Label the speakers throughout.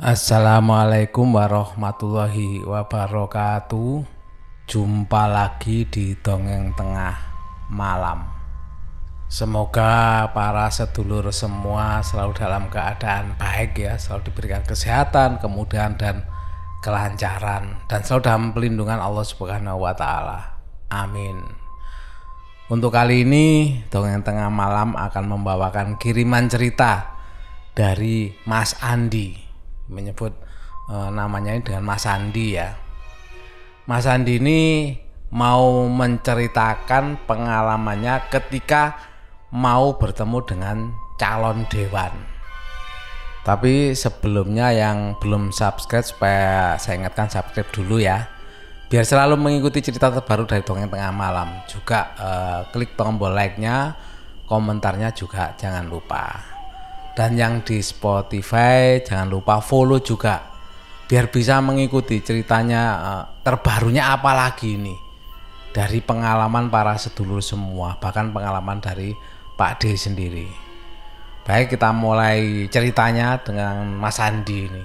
Speaker 1: Assalamualaikum warahmatullahi wabarakatuh. Jumpa lagi di dongeng tengah malam. Semoga para sedulur semua selalu dalam keadaan baik ya, selalu diberikan kesehatan, kemudahan dan kelancaran dan selalu dalam pelindungan Allah Subhanahu wa. Amin. Untuk kali ini dongeng tengah malam akan membawakan kiriman cerita dari Mas Andi menyebut e, namanya dengan Mas Andi ya. Mas Andi ini mau menceritakan pengalamannya ketika mau bertemu dengan calon dewan. Tapi sebelumnya yang belum subscribe supaya saya ingatkan subscribe dulu ya. Biar selalu mengikuti cerita terbaru dari Dongeng Tengah Malam. Juga eh, klik tombol like-nya, komentarnya juga jangan lupa dan yang di Spotify jangan lupa follow juga. Biar bisa mengikuti ceritanya uh, terbarunya apa lagi ini. Dari pengalaman para sedulur semua bahkan pengalaman dari Pak D sendiri. Baik kita mulai ceritanya dengan Mas Andi ini.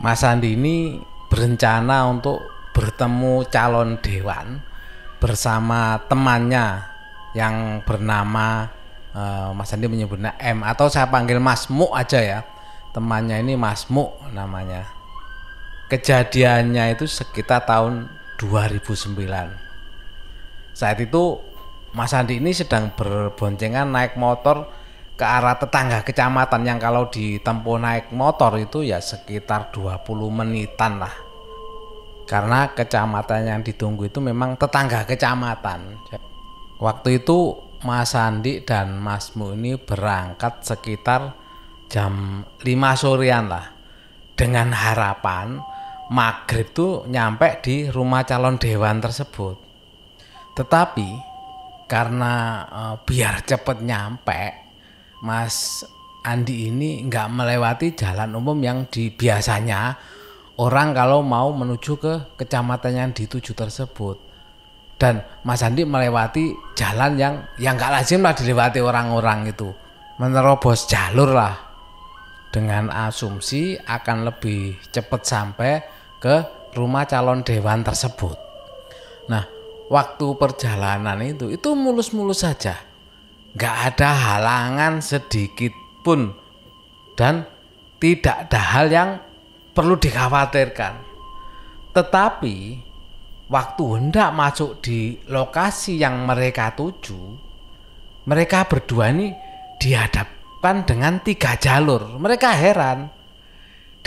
Speaker 1: Mas Andi ini berencana untuk bertemu calon dewan bersama temannya yang bernama uh, Mas Andi menyebutnya M atau saya panggil Mas Mu aja ya. Temannya ini Mas Mu namanya. Kejadiannya itu sekitar tahun 2009 saat itu Mas Andi ini sedang berboncengan naik motor ke arah tetangga kecamatan yang kalau ditempuh naik motor itu ya sekitar 20 menitan lah. Karena kecamatan yang ditunggu itu memang tetangga kecamatan. Waktu itu Mas Andi dan Mas Mu ini berangkat sekitar jam 5 sorean lah. Dengan harapan maghrib tuh nyampe di rumah calon dewan tersebut. Tetapi karena e, biar cepet nyampe Mas Andi ini nggak melewati jalan umum yang di biasanya orang kalau mau menuju ke kecamatan yang dituju tersebut dan Mas Andi melewati jalan yang yang nggak lazim lah dilewati orang-orang itu menerobos jalur lah dengan asumsi akan lebih cepat sampai ke rumah calon dewan tersebut. Nah, waktu perjalanan itu itu mulus-mulus saja, nggak ada halangan sedikit pun dan tidak ada hal yang perlu dikhawatirkan. Tetapi waktu hendak masuk di lokasi yang mereka tuju, mereka berdua ini dihadapkan dengan tiga jalur. Mereka heran,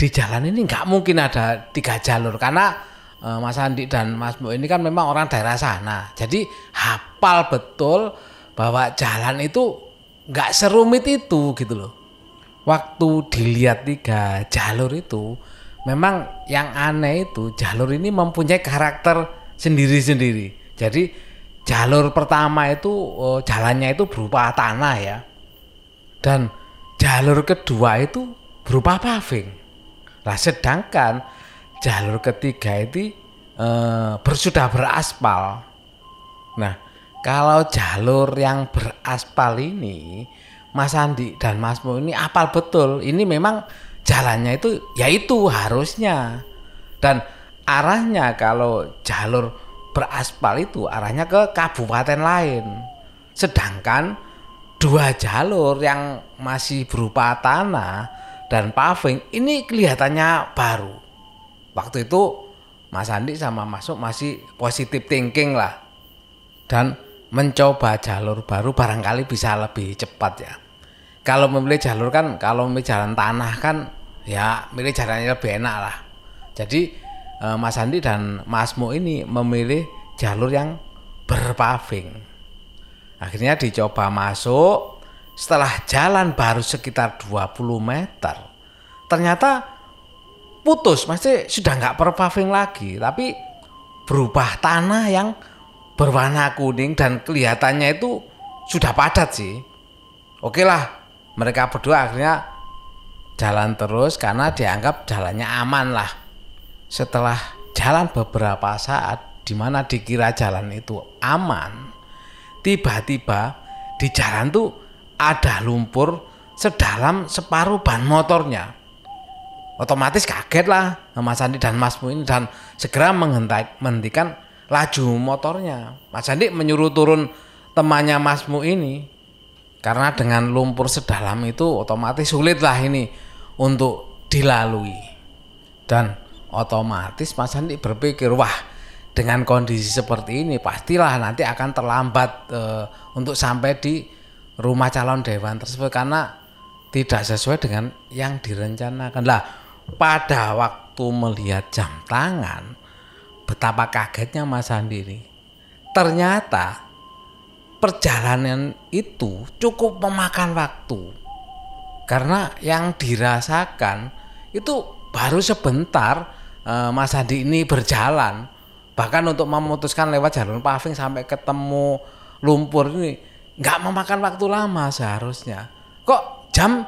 Speaker 1: di jalan ini nggak mungkin ada tiga jalur karena e, Mas Andi dan Mas Mo ini kan memang orang daerah sana. Jadi hafal betul bahwa jalan itu nggak serumit itu gitu loh. Waktu dilihat tiga jalur itu, memang yang aneh itu jalur ini mempunyai karakter sendiri-sendiri. Jadi jalur pertama itu oh, jalannya itu berupa tanah ya. Dan jalur kedua itu berupa paving. Nah, sedangkan jalur ketiga itu eh, bersudah beraspal. Nah, kalau jalur yang beraspal ini Mas Andi dan Mas Mo ini apal betul. Ini memang jalannya itu ya itu harusnya. Dan arahnya kalau jalur beraspal itu arahnya ke kabupaten lain. Sedangkan dua jalur yang masih berupa tanah dan paving ini kelihatannya baru. Waktu itu Mas Andi sama Masuk masih positif thinking lah. Dan mencoba jalur baru barangkali bisa lebih cepat ya kalau memilih jalur kan kalau memilih jalan tanah kan ya milih jalannya lebih enak lah. Jadi eh, Mas Andi dan Mas Mo ini memilih jalur yang berpaving. Akhirnya dicoba masuk. Setelah jalan baru sekitar 20 meter ternyata putus. Masih sudah nggak berpaving lagi tapi berubah tanah yang berwarna kuning dan kelihatannya itu sudah padat sih. Oke lah mereka berdua akhirnya jalan terus karena dianggap jalannya aman lah. Setelah jalan beberapa saat di mana dikira jalan itu aman, tiba-tiba di jalan tuh ada lumpur sedalam separuh ban motornya. otomatis kaget lah Mas Andi dan Mas Mu ini dan segera menghentikan laju motornya. Mas Andi menyuruh turun temannya Mas Mu ini karena dengan lumpur sedalam itu otomatis sulit lah ini untuk dilalui. Dan otomatis Mas Andi berpikir wah dengan kondisi seperti ini pastilah nanti akan terlambat uh, untuk sampai di rumah calon dewan tersebut karena tidak sesuai dengan yang direncanakan. Lah pada waktu melihat jam tangan betapa kagetnya Mas Andi ini. Ternyata perjalanan itu cukup memakan waktu karena yang dirasakan itu baru sebentar uh, Mas Andi ini berjalan bahkan untuk memutuskan lewat jalur paving sampai ketemu lumpur ini nggak memakan waktu lama seharusnya kok jam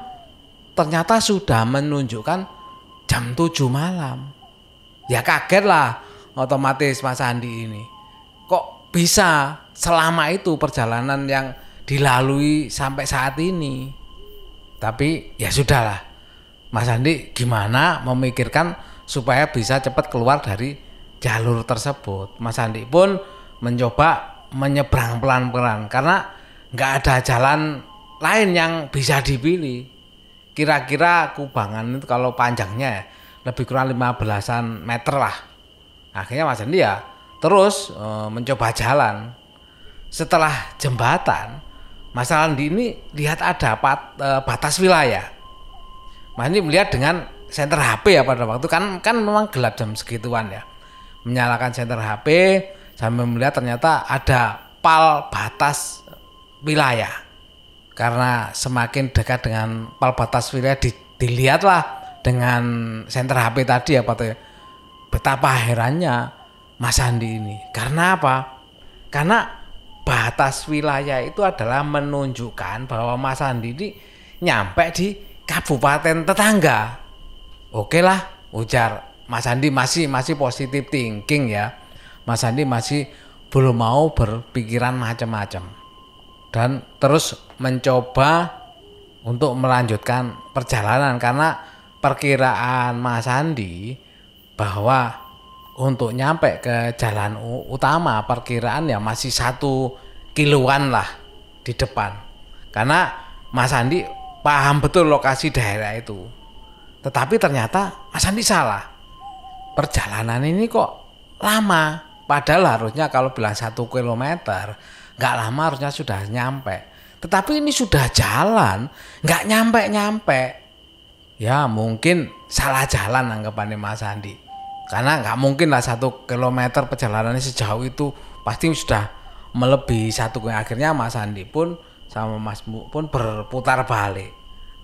Speaker 1: ternyata sudah menunjukkan jam 7 malam. Ya kaget lah otomatis Mas Andi ini. Kok bisa selama itu perjalanan yang dilalui sampai saat ini. Tapi ya sudahlah. Mas Andi gimana memikirkan supaya bisa cepat keluar dari jalur tersebut. Mas Andi pun mencoba menyeberang pelan-pelan karena nggak ada jalan lain yang bisa dipilih kira-kira kubangan itu kalau panjangnya ya, lebih kurang 15-an meter lah. Akhirnya Mas Andi ya terus e, mencoba jalan. Setelah jembatan, Mas Andi ini lihat ada pat, e, batas wilayah. Mas Andi melihat dengan senter HP ya pada waktu kan kan memang gelap jam segituan ya. Menyalakan senter HP sambil melihat ternyata ada pal batas wilayah karena semakin dekat dengan pal batas wilayah di, dilihatlah dengan senter HP tadi apa tuh betapa herannya Mas Andi ini karena apa karena batas wilayah itu adalah menunjukkan bahwa Mas Andi ini nyampe di kabupaten tetangga. Oke lah ujar. Mas Andi masih masih positif thinking ya. Mas Andi masih belum mau berpikiran macam-macam. Dan terus mencoba untuk melanjutkan perjalanan karena perkiraan Mas Andi bahwa untuk nyampe ke jalan utama perkiraan ya masih satu kiloan lah di depan karena Mas Andi paham betul lokasi daerah itu tetapi ternyata Mas Andi salah perjalanan ini kok lama padahal harusnya kalau bilang satu kilometer nggak lama harusnya sudah nyampe. Tetapi ini sudah jalan, nggak nyampe-nyampe. Ya mungkin salah jalan anggapannya Mas Andi. Karena nggak mungkin lah satu kilometer perjalanannya sejauh itu pasti sudah melebihi satu akhirnya Mas Andi pun sama Mas Bu pun berputar balik.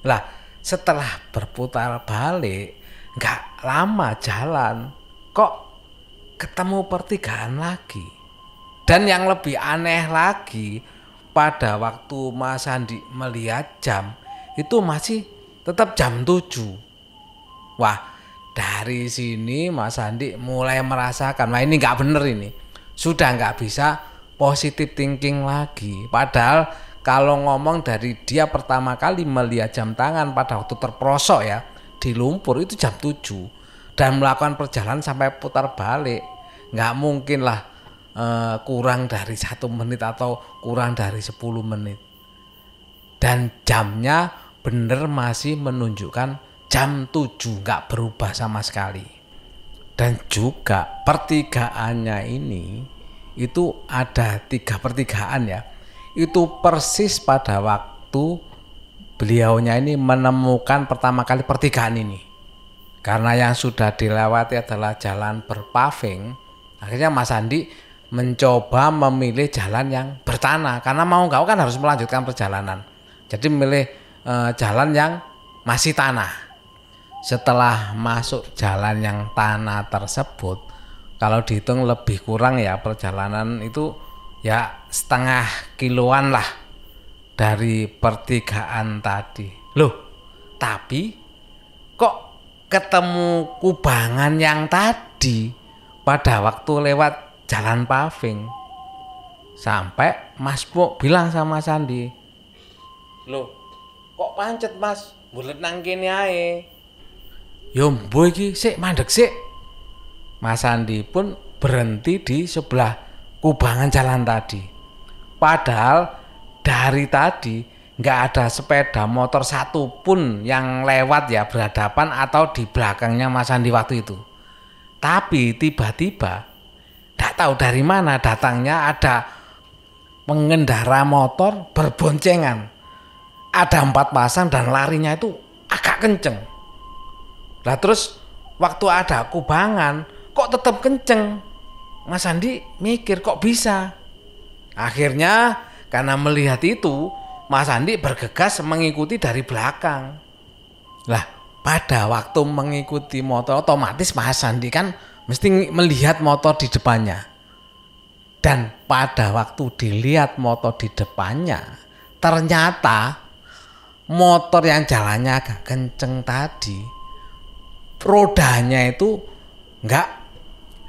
Speaker 1: Lah setelah berputar balik nggak lama jalan kok ketemu pertigaan lagi dan yang lebih aneh lagi, pada waktu Mas Andi melihat jam, itu masih tetap jam 7. Wah, dari sini Mas Andi mulai merasakan, wah ini nggak bener ini. Sudah nggak bisa positive thinking lagi. Padahal kalau ngomong dari dia pertama kali melihat jam tangan pada waktu terprosok ya di lumpur itu jam 7 dan melakukan perjalanan sampai putar balik nggak mungkin lah uh, kurang dari satu menit atau kurang dari 10 menit dan jamnya bener masih menunjukkan jam 7 nggak berubah sama sekali. Dan juga pertigaannya ini itu ada tiga pertigaan ya. Itu persis pada waktu beliaunya ini menemukan pertama kali pertigaan ini. Karena yang sudah dilewati adalah jalan berpaving akhirnya Mas Andi mencoba memilih jalan yang bertanah. Karena mau nggak kan harus melanjutkan perjalanan. Jadi memilih e, jalan yang masih tanah setelah masuk jalan yang tanah tersebut kalau dihitung lebih kurang ya perjalanan itu ya setengah kiloan lah dari pertigaan tadi. Loh tapi kok ketemu kubangan yang tadi pada waktu lewat jalan paving? Sampai Mas Bu bilang sama Sandi loh kok pancet Mas? Bulet nang kene ae yo mbo iki sik mandek sik. Mas Andi pun berhenti di sebelah kubangan jalan tadi. Padahal dari tadi nggak ada sepeda motor satupun yang lewat ya berhadapan atau di belakangnya Mas Andi waktu itu. Tapi tiba-tiba tidak tahu dari mana datangnya ada pengendara motor berboncengan. Ada empat pasang dan larinya itu agak kenceng lah terus waktu ada kubangan kok tetap kenceng? Mas Andi mikir kok bisa? Akhirnya karena melihat itu Mas Andi bergegas mengikuti dari belakang. Lah pada waktu mengikuti motor otomatis Mas Andi kan mesti melihat motor di depannya. Dan pada waktu dilihat motor di depannya ternyata motor yang jalannya agak kenceng tadi rodanya itu nggak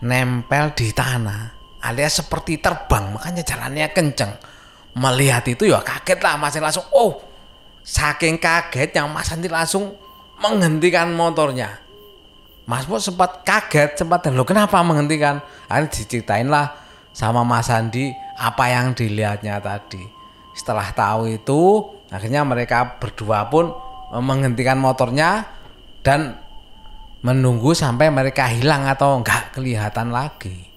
Speaker 1: nempel di tanah alias seperti terbang. Makanya jalannya kenceng. Melihat itu ya kaget lah masih langsung oh saking kaget yang Mas Andi langsung menghentikan motornya. Mas Pur sempat kaget sempat lo kenapa menghentikan? Akhirnya diceritain lah sama Mas Andi apa yang dilihatnya tadi. Setelah tahu itu akhirnya mereka berdua pun menghentikan motornya dan menunggu sampai mereka hilang atau enggak kelihatan lagi.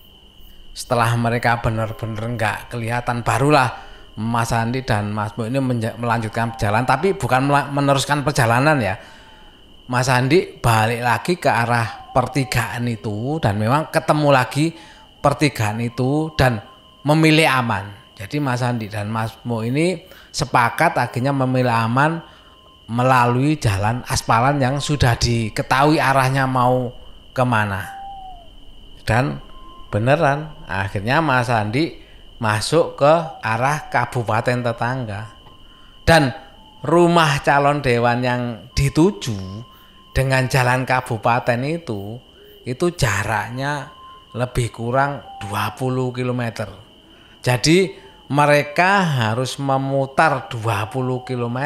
Speaker 1: Setelah mereka benar-benar enggak kelihatan barulah Mas Andi dan Mas Bo ini melanjutkan perjalanan tapi bukan meneruskan perjalanan ya. Mas Andi balik lagi ke arah pertigaan itu dan memang ketemu lagi pertigaan itu dan memilih aman. Jadi Mas Andi dan Mas Mo ini sepakat akhirnya memilih aman melalui jalan aspalan yang sudah diketahui arahnya mau ke mana. Dan beneran akhirnya Mas Andi masuk ke arah kabupaten tetangga. Dan rumah calon dewan yang dituju dengan jalan kabupaten itu itu jaraknya lebih kurang 20 km. Jadi mereka harus memutar 20 km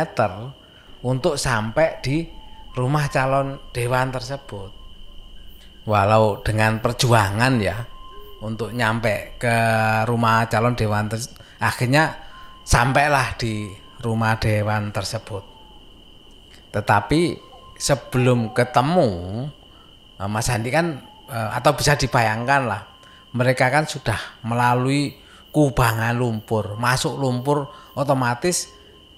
Speaker 1: untuk sampai di rumah calon dewan tersebut. Walau dengan perjuangan ya untuk nyampe ke rumah calon dewan akhirnya sampailah di rumah dewan tersebut. Tetapi sebelum ketemu eh, Mas Andi kan eh, atau bisa dibayangkan lah mereka kan sudah melalui kubangan lumpur, masuk lumpur otomatis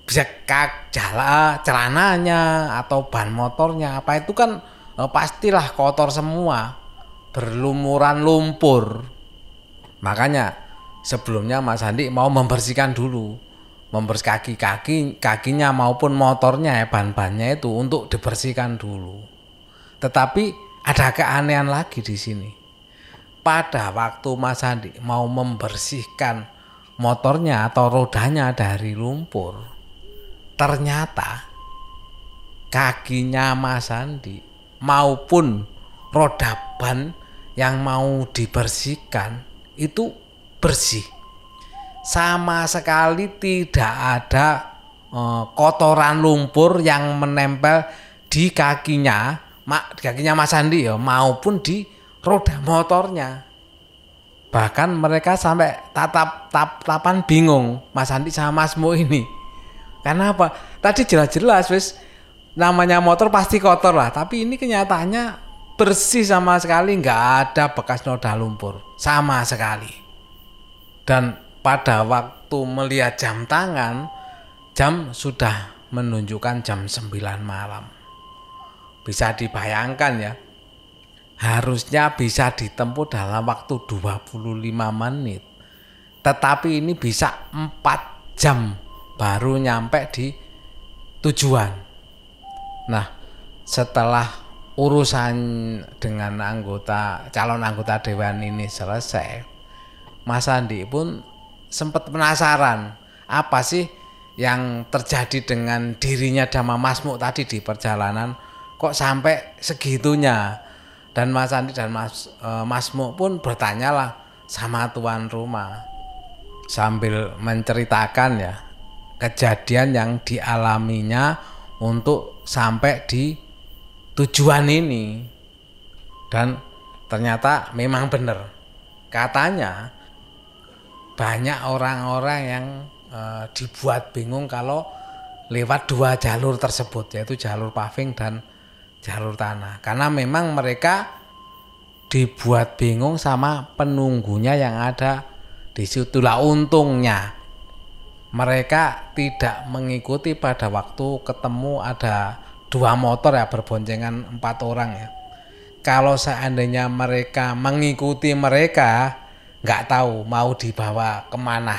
Speaker 1: bisa kak jala celananya atau ban motornya apa itu kan eh, pastilah kotor semua berlumuran lumpur. Makanya sebelumnya Mas Andi mau membersihkan dulu membersihkan kaki kaki kakinya maupun motornya ya ban-bannya itu untuk dibersihkan dulu. Tetapi ada keanehan lagi di sini. Pada waktu Mas Andi mau membersihkan motornya atau rodanya dari lumpur ternyata kakinya Mas Andi maupun roda ban yang mau dibersihkan itu bersih. Sama sekali tidak ada eh, kotoran lumpur yang menempel di kakinya mak kakinya Mas Andi ya maupun di roda motornya. Bahkan mereka sampai tatap tap tapan bingung Mas Andi sama Mas Mo ini karena apa? Tadi jelas-jelas wis namanya motor pasti kotor lah, tapi ini kenyataannya bersih sama sekali, nggak ada bekas noda lumpur sama sekali. Dan pada waktu melihat jam tangan, jam sudah menunjukkan jam 9 malam. Bisa dibayangkan ya, harusnya bisa ditempuh dalam waktu 25 menit. Tetapi ini bisa 4 jam baru nyampe di tujuan. Nah, setelah urusan dengan anggota calon anggota dewan ini selesai, Mas Andi pun sempat penasaran apa sih yang terjadi dengan dirinya Dama Masmuk tadi di perjalanan kok sampai segitunya dan Mas Andi dan Mas e, Masmuk pun bertanyalah sama tuan rumah sambil menceritakan ya kejadian yang dialaminya untuk sampai di tujuan ini. Dan ternyata memang benar. Katanya banyak orang-orang yang e, dibuat bingung kalau lewat dua jalur tersebut yaitu jalur paving dan jalur tanah. Karena memang mereka dibuat bingung sama penunggunya yang ada di situ. Lah untungnya mereka tidak mengikuti pada waktu ketemu ada dua motor ya berboncengan empat orang ya. Kalau seandainya mereka mengikuti mereka nggak tahu mau dibawa ke mana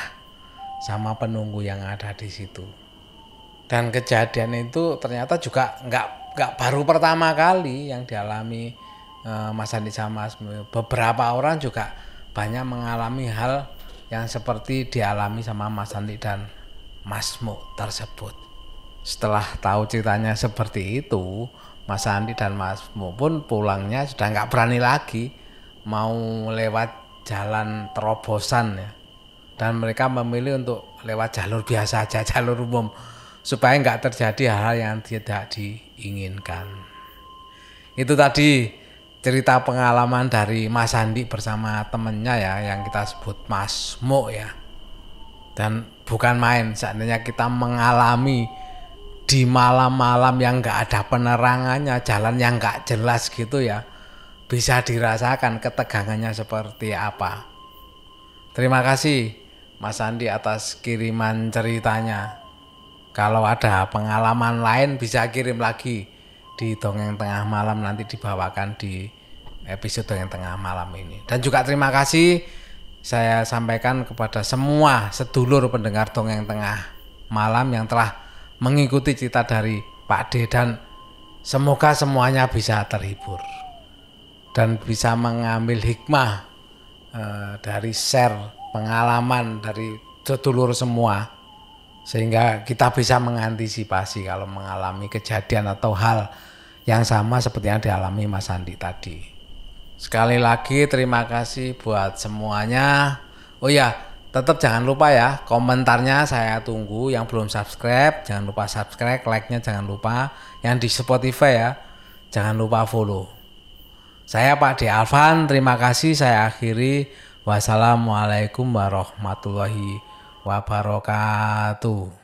Speaker 1: sama penunggu yang ada di situ. Dan kejadian itu ternyata juga nggak nggak baru pertama kali yang dialami uh, Mas Andi sama beberapa orang juga banyak mengalami hal yang seperti dialami sama Mas Andi dan Mas Mu tersebut. Setelah tahu ceritanya seperti itu, Mas Andi dan Mas Mu pun pulangnya sudah nggak berani lagi mau lewat jalan terobosan ya. Dan mereka memilih untuk lewat jalur biasa aja, jalur umum supaya nggak terjadi hal-hal yang tidak diinginkan. Itu tadi cerita pengalaman dari Mas Andi bersama temennya ya yang kita sebut Mas Mo ya. Dan bukan main seandainya kita mengalami di malam-malam yang nggak ada penerangannya jalan yang nggak jelas gitu ya bisa dirasakan ketegangannya seperti apa. Terima kasih Mas Andi atas kiriman ceritanya. Kalau ada pengalaman lain bisa kirim lagi di dongeng tengah malam nanti dibawakan di episode dongeng tengah malam ini. Dan juga terima kasih saya sampaikan kepada semua sedulur pendengar dongeng tengah malam yang telah mengikuti cerita dari Pak D dan semoga semuanya bisa terhibur dan bisa mengambil hikmah uh, dari share pengalaman dari sedulur semua sehingga kita bisa mengantisipasi kalau mengalami kejadian atau hal yang sama seperti yang dialami Mas Andi tadi. Sekali lagi terima kasih buat semuanya. Oh ya, tetap jangan lupa ya komentarnya saya tunggu. Yang belum subscribe jangan lupa subscribe, like-nya jangan lupa. Yang di Spotify ya jangan lupa follow. Saya Pak D Alvan, terima kasih. Saya akhiri. Wassalamualaikum warahmatullahi wabarakatuh.